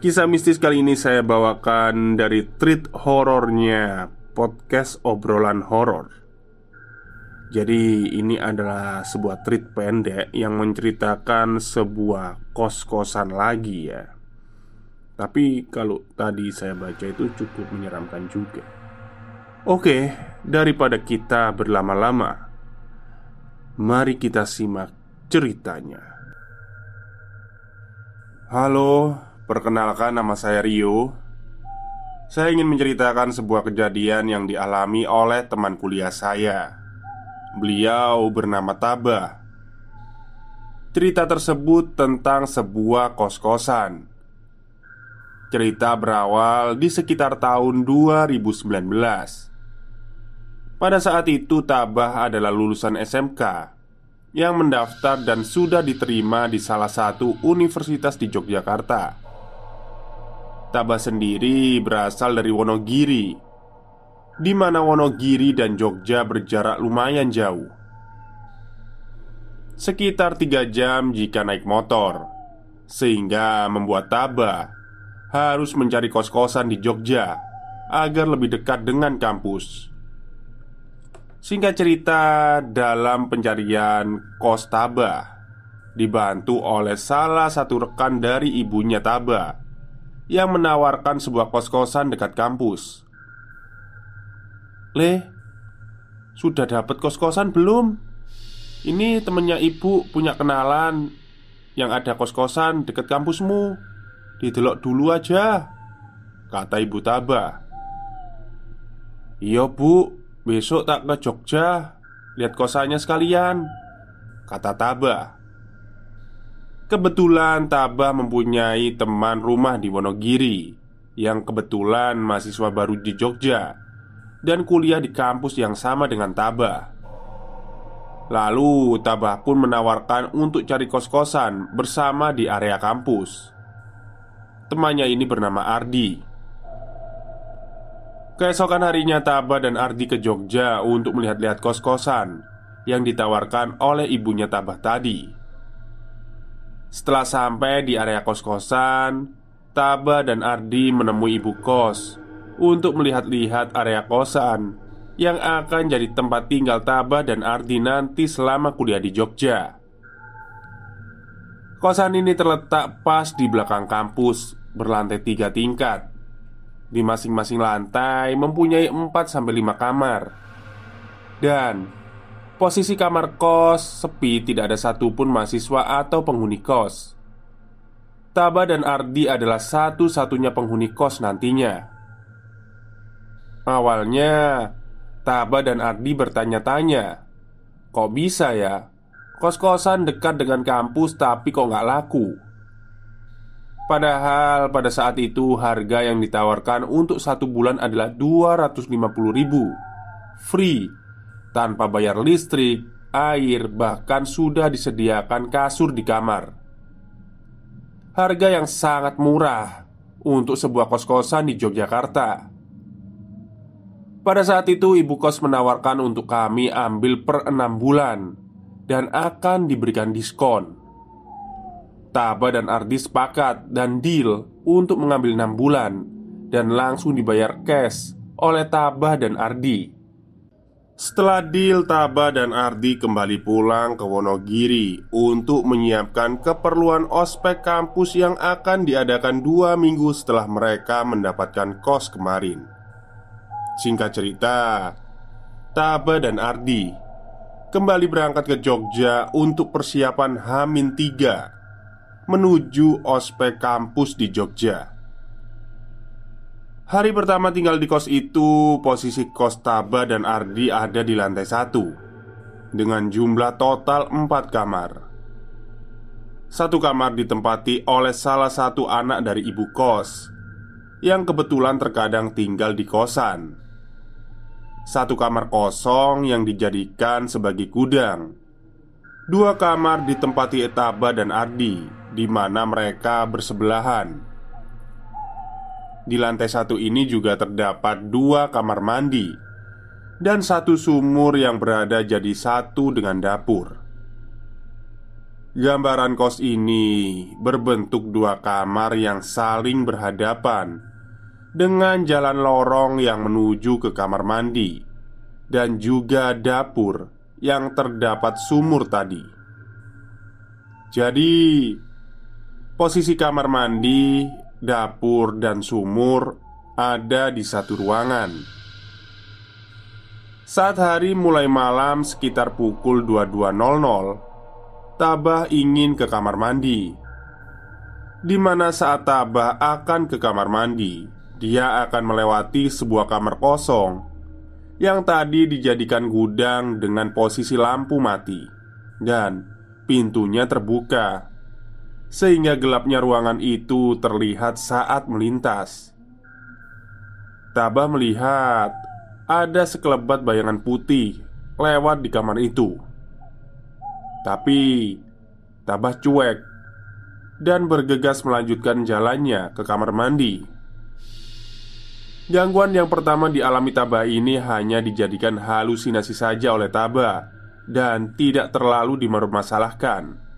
Kisah mistis kali ini saya bawakan dari treat horornya podcast obrolan horor. Jadi ini adalah sebuah treat pendek yang menceritakan sebuah kos-kosan lagi ya. Tapi kalau tadi saya baca itu cukup menyeramkan juga. Oke, daripada kita berlama-lama, mari kita simak ceritanya. Halo, Perkenalkan nama saya Rio. Saya ingin menceritakan sebuah kejadian yang dialami oleh teman kuliah saya. Beliau bernama Tabah Cerita tersebut tentang sebuah kos-kosan. Cerita berawal di sekitar tahun 2019 pada saat itu Tabah adalah lulusan SMK yang mendaftar dan sudah diterima di salah satu universitas di Yogyakarta. Tabah sendiri berasal dari Wonogiri, di mana Wonogiri dan Jogja berjarak lumayan jauh, sekitar tiga jam jika naik motor, sehingga membuat Tabah harus mencari kos-kosan di Jogja agar lebih dekat dengan kampus. Singkat cerita, dalam pencarian kos Tabah Dibantu oleh salah satu rekan dari ibunya Tabah Yang menawarkan sebuah kos-kosan dekat kampus. Le, sudah dapat kos-kosan belum? Ini temennya ibu punya kenalan Yang ada kos-kosan dekat kampusmu. Didelok dulu aja Kata ibu Tabah. Iya bu, Besok tak ke Jogja. Lihat kosannya sekalian Kata Tabah Kebetulan Tabah mempunyai teman rumah di Wonogiri Yang kebetulan mahasiswa baru di Jogja Dan kuliah di kampus yang sama dengan Tabah Lalu Tabah pun menawarkan untuk cari kos-kosan bersama di area kampus. Temannya ini bernama Ardi. Keesokan harinya Taba dan Ardi ke Jogja untuk melihat-lihat kos-kosan Yang ditawarkan oleh ibunya Tabah tadi Setelah sampai di area kos-kosan Taba dan Ardi menemui ibu kos Untuk melihat-lihat area kosan Yang akan jadi tempat tinggal Taba dan Ardi nanti selama kuliah di Jogja. Kosan ini terletak pas di belakang kampus Berlantai tiga tingkat. Di masing-masing lantai mempunyai 4-5 kamar. Dan Posisi kamar kos sepi tidak ada satupun mahasiswa atau penghuni kos. Taba dan Ardi adalah satu-satunya penghuni kos nantinya. Awalnya Taba dan Ardi bertanya-tanya Kok bisa ya? Kos-kosan dekat dengan kampus tapi kok nggak laku? Padahal pada saat itu harga yang ditawarkan untuk satu bulan adalah 250 ribu. Free tanpa bayar listrik, air, bahkan sudah disediakan kasur di kamar. Harga yang sangat murah untuk sebuah kos-kosan di Yogyakarta. Pada saat itu, ibu kos menawarkan untuk kami ambil per enam bulan dan akan diberikan diskon. Taba dan Ardi sepakat dan deal untuk mengambil enam bulan dan langsung dibayar cash oleh Taba dan Ardi. Setelah deal, Taba dan Ardi kembali pulang ke Wonogiri untuk menyiapkan keperluan ospek kampus yang akan diadakan dua minggu setelah mereka mendapatkan kos kemarin. Singkat cerita, Taba dan Ardi kembali berangkat ke Jogja untuk persiapan Hamin 3 menuju ospek kampus di Jogja. Hari pertama tinggal di kos itu, posisi kos Taba dan Ardi ada di lantai satu. Dengan jumlah total empat kamar. Satu kamar ditempati oleh salah satu anak dari ibu kos Yang kebetulan terkadang tinggal di kosan. Satu kamar kosong yang dijadikan sebagai gudang. Dua kamar ditempati Taba dan Ardi di mana mereka bersebelahan di lantai satu ini juga terdapat dua kamar mandi dan satu sumur yang berada jadi satu dengan dapur. Gambaran kos ini berbentuk dua kamar yang saling berhadapan dengan jalan lorong yang menuju ke kamar mandi dan juga dapur yang terdapat sumur tadi. Jadi, posisi kamar mandi dapur, dan sumur ada di satu ruangan. Saat hari mulai malam sekitar pukul 22.00 Tabah ingin ke kamar mandi. Di mana saat Tabah akan ke kamar mandi Dia akan melewati sebuah kamar kosong Yang tadi dijadikan gudang dengan posisi lampu mati. Dan pintunya terbuka sehingga gelapnya ruangan itu terlihat saat melintas. Tabah melihat ada sekelebat bayangan putih lewat di kamar itu. Tapi Tabah cuek dan bergegas melanjutkan jalannya ke kamar mandi. Gangguan yang pertama dialami Tabah ini hanya dijadikan halusinasi saja oleh Tabah dan tidak terlalu dimermasalahkan.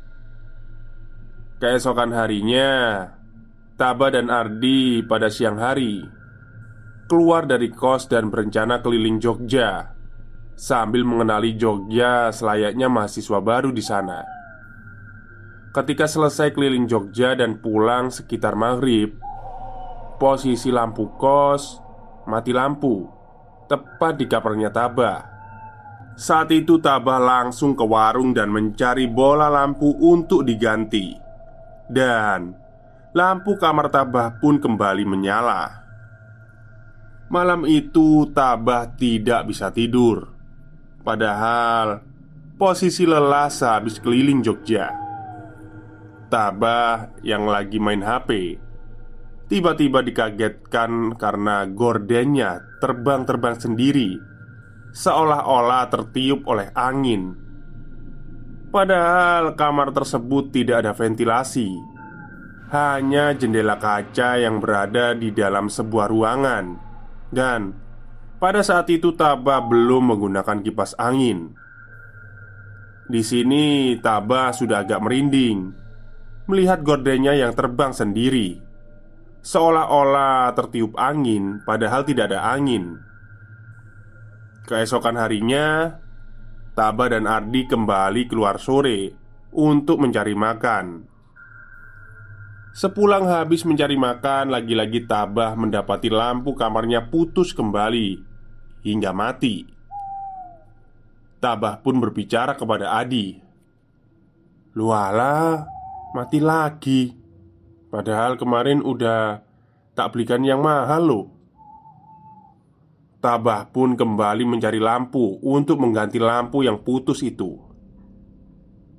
Keesokan harinya, Taba dan Ardi pada siang hari keluar dari kos dan berencana keliling Jogja sambil mengenali Jogja selayaknya mahasiswa baru di sana. Ketika selesai keliling Jogja dan pulang sekitar maghrib, posisi lampu kos mati lampu tepat di kamarnya Taba. Saat itu Tabah langsung ke warung dan mencari bola lampu untuk diganti. Dan lampu kamar Tabah pun kembali menyala. Malam itu Tabah tidak bisa tidur. Padahal posisi lelah sehabis keliling Jogja. Tabah yang lagi main HP tiba-tiba dikagetkan karena gordennya terbang-terbang sendiri, seolah-olah tertiup oleh angin Padahal kamar tersebut tidak ada ventilasi. Hanya jendela kaca yang berada di dalam sebuah ruangan. Dan pada saat itu Taba belum menggunakan kipas angin. Di sini Taba sudah agak merinding. Melihat gordennya yang terbang sendiri. Seolah-olah tertiup angin Padahal tidak ada angin. Keesokan harinya Taba dan Ardi kembali keluar sore untuk mencari makan. Sepulang habis mencari makan, lagi-lagi Tabah mendapati lampu kamarnya putus kembali hingga mati. Tabah pun berbicara kepada Adi. Luala, mati lagi. Padahal kemarin udah tak belikan yang mahal loh. Tabah pun kembali mencari lampu untuk mengganti lampu yang putus itu.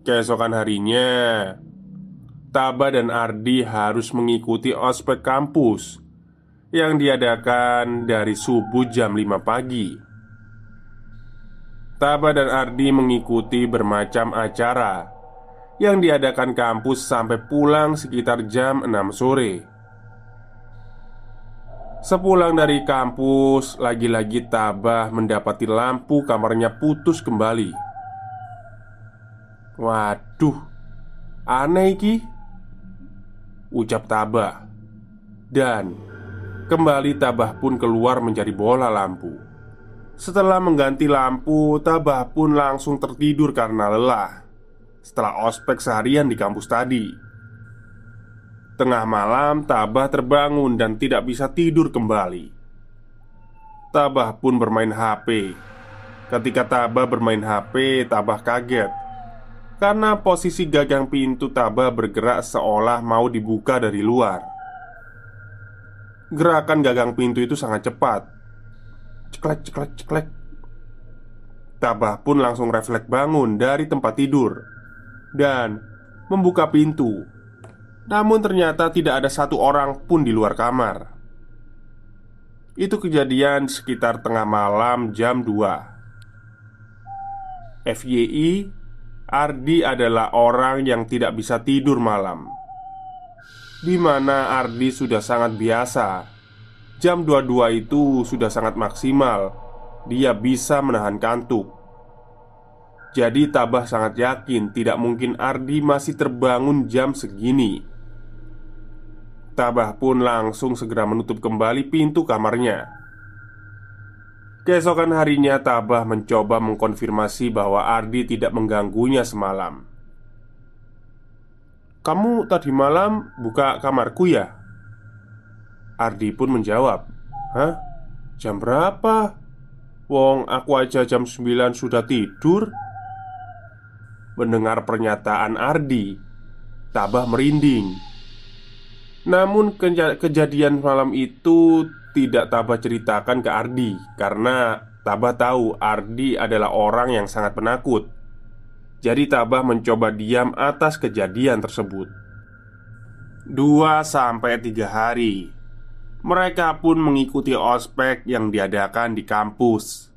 Keesokan harinya, Tabah dan Ardi harus mengikuti ospek kampus yang diadakan dari subuh jam 5 pagi. Taba dan Ardi mengikuti bermacam acara yang diadakan kampus sampai pulang sekitar jam 6 sore. Sepulang dari kampus, lagi-lagi Tabah mendapati lampu kamarnya putus kembali. Waduh, aneh ki Ucap Tabah. Dan Kembali Tabah pun keluar mencari bola lampu. Setelah mengganti lampu Tabah pun langsung tertidur karena lelah. Setelah ospek seharian di kampus tadi Tengah malam Tabah terbangun dan tidak bisa tidur kembali Tabah pun bermain HP Ketika Tabah bermain HP Tabah kaget karena posisi gagang pintu Tabah bergerak seolah mau dibuka dari luar. Gerakan gagang pintu itu sangat cepat. Ceklek, ceklek, ceklek. Tabah pun langsung refleks bangun dari tempat tidur dan membuka pintu. Namun ternyata tidak ada satu orang pun di luar kamar. Itu kejadian sekitar tengah malam jam 2 FYI Ardi adalah orang yang tidak bisa tidur malam. Di mana Ardi sudah sangat biasa. Jam 22 itu sudah sangat maksimal. Dia bisa menahan kantuk. Jadi Tabah sangat yakin tidak mungkin Ardi masih terbangun jam segini Tabah pun langsung segera menutup kembali pintu kamarnya Keesokan harinya Tabah mencoba mengkonfirmasi bahwa Ardi tidak mengganggunya semalam Kamu tadi malam buka kamarku ya? Ardi pun menjawab Hah? Jam berapa? Wong aku aja jam 9 sudah tidur Mendengar pernyataan Ardi Tabah merinding Namun kejadian malam itu tidak Tabah ceritakan ke Ardi karena Tabah tahu Ardi adalah orang yang sangat penakut. Jadi Tabah mencoba diam atas kejadian tersebut. Dua sampai tiga hari Mereka pun mengikuti ospek yang diadakan di kampus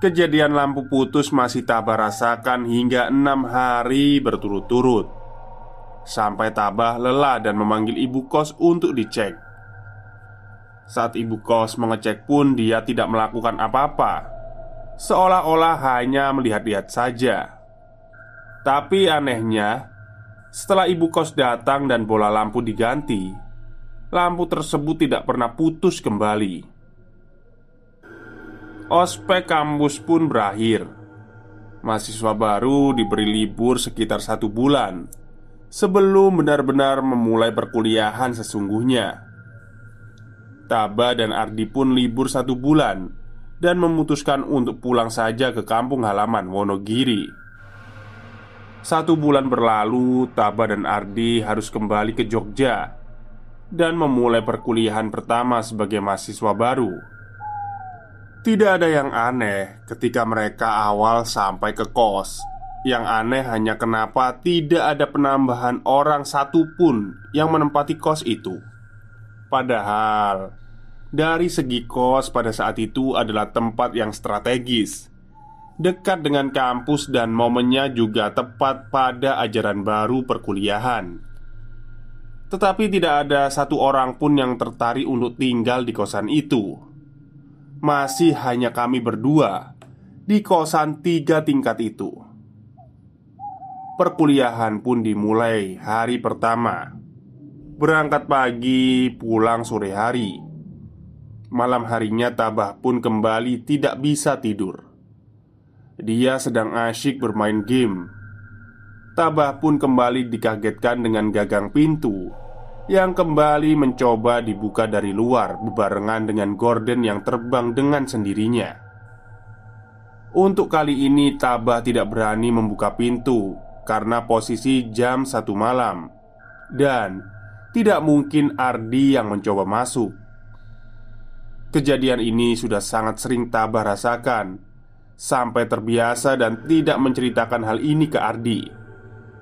Kejadian lampu putus masih Tabah rasakan hingga enam hari berturut-turut Sampai Tabah lelah dan memanggil ibu kos untuk dicek. Saat ibu kos mengecek pun dia tidak melakukan apa-apa. Seolah-olah hanya melihat-lihat saja. Tapi anehnya Setelah ibu kos datang dan bola lampu diganti Lampu tersebut tidak pernah putus kembali. Ospek kampus pun berakhir. Mahasiswa baru diberi libur sekitar satu bulan Sebelum benar-benar memulai perkuliahan sesungguhnya. Taba dan Ardi pun libur satu bulan Dan memutuskan untuk pulang saja ke kampung halaman Wonogiri. Satu bulan berlalu Taba dan Ardi harus kembali ke Jogja Dan memulai perkuliahan pertama sebagai mahasiswa baru. Tidak ada yang aneh ketika mereka awal sampai ke kos Yang aneh hanya kenapa tidak ada penambahan orang satupun yang menempati kos itu. Padahal dari segi kos pada saat itu adalah tempat yang strategis. Dekat dengan kampus dan momennya juga tepat pada ajaran baru perkuliahan. Tetapi tidak ada satu orang pun yang tertarik untuk tinggal di kosan itu. Masih hanya kami berdua Di kosan tiga tingkat itu Perkuliahan pun dimulai hari pertama Berangkat pagi, pulang sore hari. Malam harinya Tabah pun kembali tidak bisa tidur. Dia sedang asyik bermain game. Tabah pun kembali dikagetkan dengan gagang pintu yang kembali mencoba dibuka dari luar bebarengan dengan gorden yang terbang dengan sendirinya. Untuk kali ini Tabah tidak berani membuka pintu karena posisi jam satu malam dan tidak mungkin Ardi yang mencoba masuk. Kejadian ini sudah sangat sering Tabah rasakan Sampai terbiasa dan tidak menceritakan hal ini ke Ardi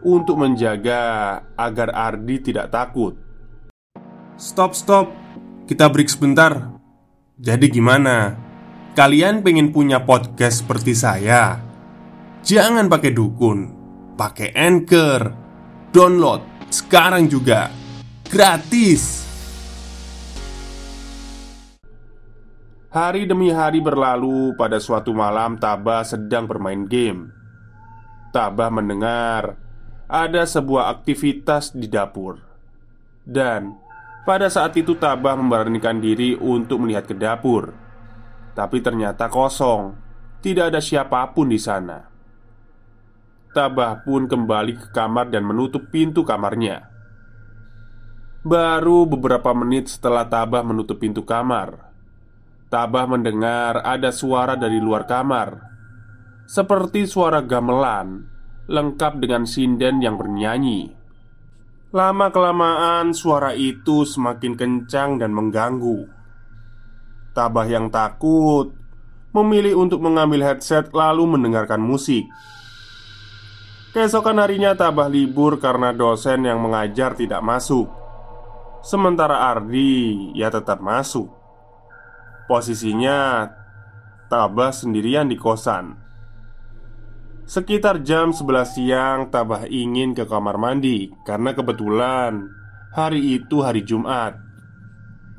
Untuk menjaga agar Ardi tidak takut Stop, stop Kita break sebentar Jadi gimana? Kalian pengen punya podcast seperti saya? Jangan pakai dukun, pakai Anchor. Download sekarang juga. Gratis. Hari demi hari berlalu pada suatu malam Tabah sedang bermain game Tabah mendengar ada sebuah aktivitas di dapur Dan pada saat itu Tabah memberanikan diri untuk melihat ke dapur Tapi ternyata kosong Tidak ada siapa pun di sana Tabah pun kembali ke kamar dan menutup pintu kamarnya. Baru beberapa menit setelah Tabah menutup pintu kamar Tabah mendengar ada suara dari luar kamar Seperti suara gamelan Lengkap dengan sinden yang bernyanyi. Lama-kelamaan suara itu semakin kencang dan mengganggu. Tabah yang takut Memilih untuk mengambil headset lalu mendengarkan musik Keesokan harinya Tabah libur karena dosen yang mengajar tidak masuk. Sementara Ardi ya tetap masuk. Posisinya Tabah sendirian di kosan. Sekitar jam 11 siang Tabah ingin ke kamar mandi Karena kebetulan Hari itu hari Jumat.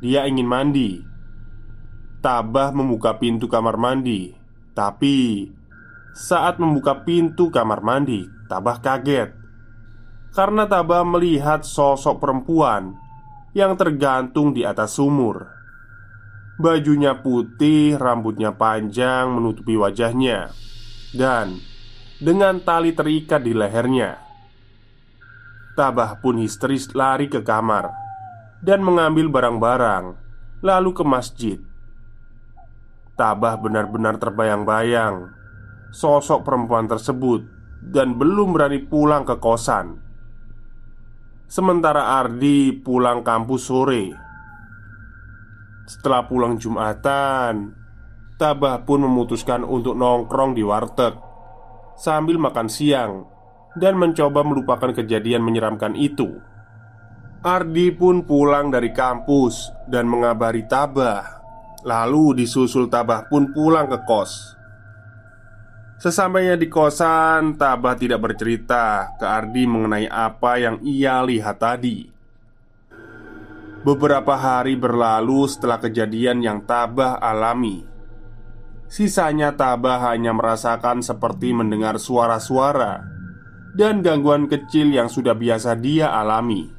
Dia ingin mandi. Tabah membuka pintu kamar mandi Tapi Saat membuka pintu kamar mandi Tabah kaget. Karena Tabah melihat sosok perempuan Yang tergantung di atas sumur. Bajunya putih, rambutnya panjang menutupi wajahnya. Dan dengan tali terikat di lehernya. Tabah pun histeris lari ke kamar Dan mengambil barang-barang Lalu ke masjid. Tabah benar-benar terbayang-bayang Sosok perempuan tersebut Dan belum berani pulang ke kosan Sementara Ardi pulang kampus sore setelah pulang Jumatan, Tabah pun memutuskan untuk nongkrong di warteg sambil makan siang dan mencoba melupakan kejadian menyeramkan itu. Ardi pun pulang dari kampus dan mengabari Tabah. Lalu disusul Tabah pun pulang ke kos. Sesampainya di kosan, Tabah tidak bercerita ke Ardi mengenai apa yang ia lihat tadi. Beberapa hari berlalu setelah kejadian yang Tabah alami. Sisanya Tabah hanya merasakan seperti mendengar suara-suara dan gangguan kecil yang sudah biasa dia alami.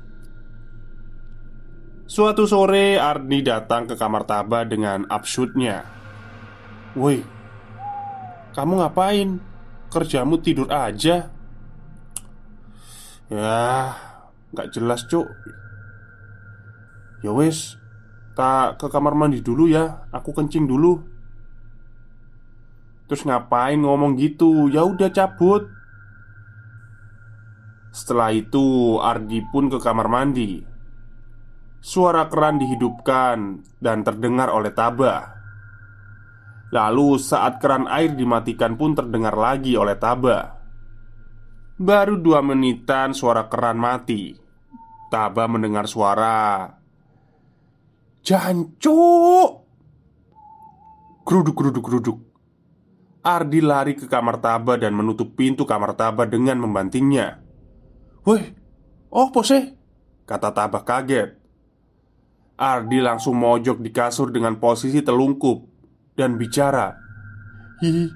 Suatu sore Arni datang ke kamar Tabah dengan absurdnya. "Woi, kamu ngapain? Kerjamu tidur aja?" Ya, nggak jelas cuk Ya wes, tak ke kamar mandi dulu ya. Aku kencing dulu. Terus ngapain ngomong gitu? Ya udah cabut. Setelah itu, Ardi pun ke kamar mandi. Suara keran dihidupkan dan terdengar oleh Tabah. Lalu, saat keran air dimatikan pun terdengar lagi oleh Tabah. Baru dua menitan suara keran mati. Tabah mendengar suara Jancuk! Geruduk geruduk geruduk Ardi lari ke kamar Taba dan menutup pintu kamar Taba dengan membantingnya. Woi, oh pose Kata Taba kaget. Ardi langsung mojok di kasur dengan posisi telungkup Dan bicara Hi,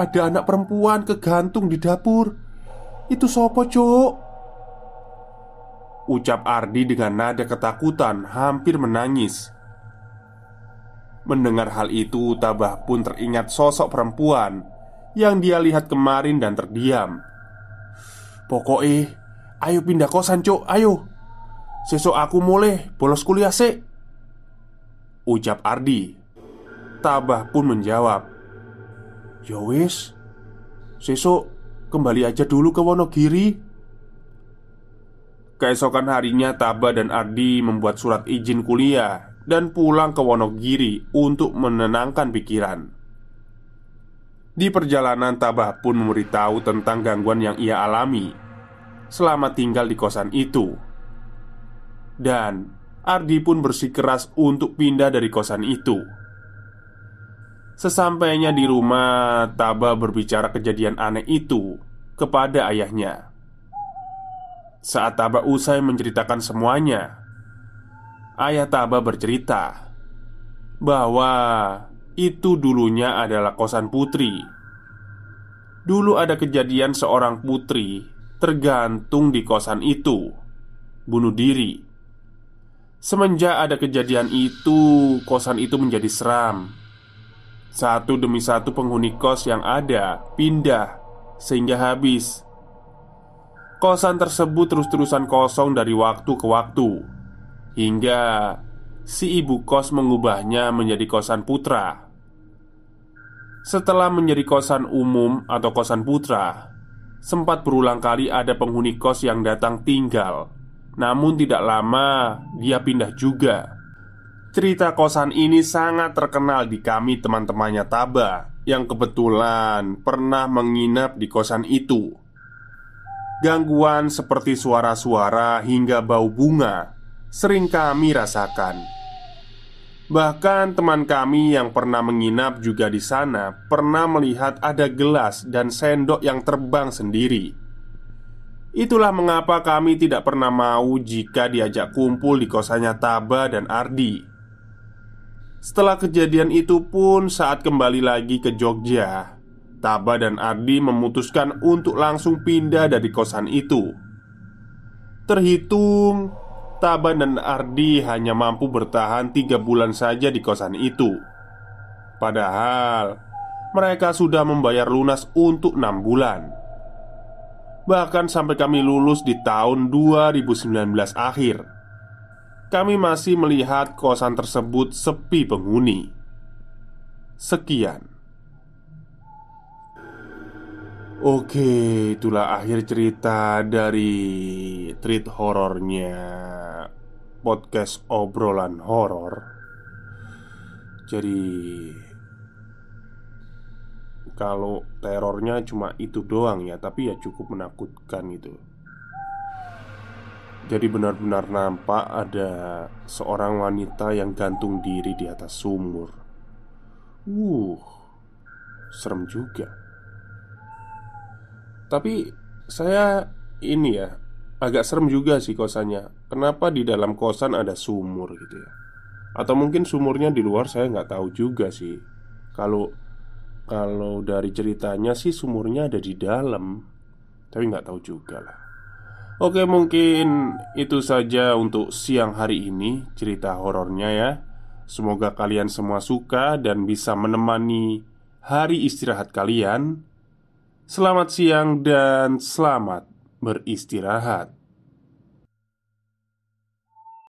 ada anak perempuan kegantung di dapur. Itu sopo cok Ucap Ardi dengan nada ketakutan hampir menangis. Mendengar hal itu Tabah pun teringat sosok perempuan Yang dia lihat kemarin dan terdiam. Pokoknya Ayo pindah kosan cok, ayo. Sesok aku mulai bolos kuliah sih Ucap Ardi Tabah pun menjawab Yowis ya Sesok kembali aja dulu ke Wonogiri. Keesokan harinya Taba dan Ardi membuat surat izin kuliah Dan pulang ke Wonogiri untuk menenangkan pikiran. Di perjalanan Tabah pun memberitahu tentang gangguan yang ia alami Selama tinggal di kosan itu. Dan Ardi pun bersikeras untuk pindah dari kosan itu Sesampainya di rumah, Taba berbicara kejadian aneh itu kepada ayahnya. Saat Taba usai menceritakan semuanya, ayah Taba bercerita bahwa itu dulunya adalah kosan putri. Dulu ada kejadian seorang putri tergantung di kosan itu, bunuh diri. Semenjak ada kejadian itu, kosan itu menjadi seram. Satu demi satu penghuni kos yang ada pindah sehingga habis. Kosan tersebut terus-terusan kosong dari waktu ke waktu hingga si ibu kos mengubahnya menjadi kosan putra. Setelah menjadi kosan umum atau kosan putra, sempat berulang kali ada penghuni kos yang datang tinggal. Namun tidak lama dia pindah juga. Cerita kosan ini sangat terkenal di kami teman-temannya Taba yang kebetulan pernah menginap di kosan itu. Gangguan seperti suara-suara hingga bau bunga sering kami rasakan. Bahkan teman kami yang pernah menginap juga di sana pernah melihat ada gelas dan sendok yang terbang sendiri. Itulah mengapa kami tidak pernah mau jika diajak kumpul di kosannya Taba dan Ardi. Setelah kejadian itu pun saat kembali lagi ke Jogja, Taba dan Ardi memutuskan untuk langsung pindah dari kosan itu. Terhitung Taban dan Ardi hanya mampu bertahan tiga bulan saja di kosan itu. Padahal mereka sudah membayar lunas untuk enam bulan. Bahkan sampai kami lulus di tahun 2019 akhir Kami masih melihat kosan tersebut sepi penghuni Sekian Oke, itulah akhir cerita dari treat horornya podcast obrolan horor. Jadi kalau terornya cuma itu doang ya, tapi ya cukup menakutkan itu. Jadi benar-benar nampak ada seorang wanita yang gantung diri di atas sumur. Uh, serem juga. Tapi saya ini ya agak serem juga sih kosannya. Kenapa di dalam kosan ada sumur gitu ya? Atau mungkin sumurnya di luar saya nggak tahu juga sih. Kalau kalau dari ceritanya sih sumurnya ada di dalam, tapi nggak tahu juga lah. Oke mungkin itu saja untuk siang hari ini cerita horornya ya. Semoga kalian semua suka dan bisa menemani hari istirahat kalian Selamat siang dan selamat beristirahat.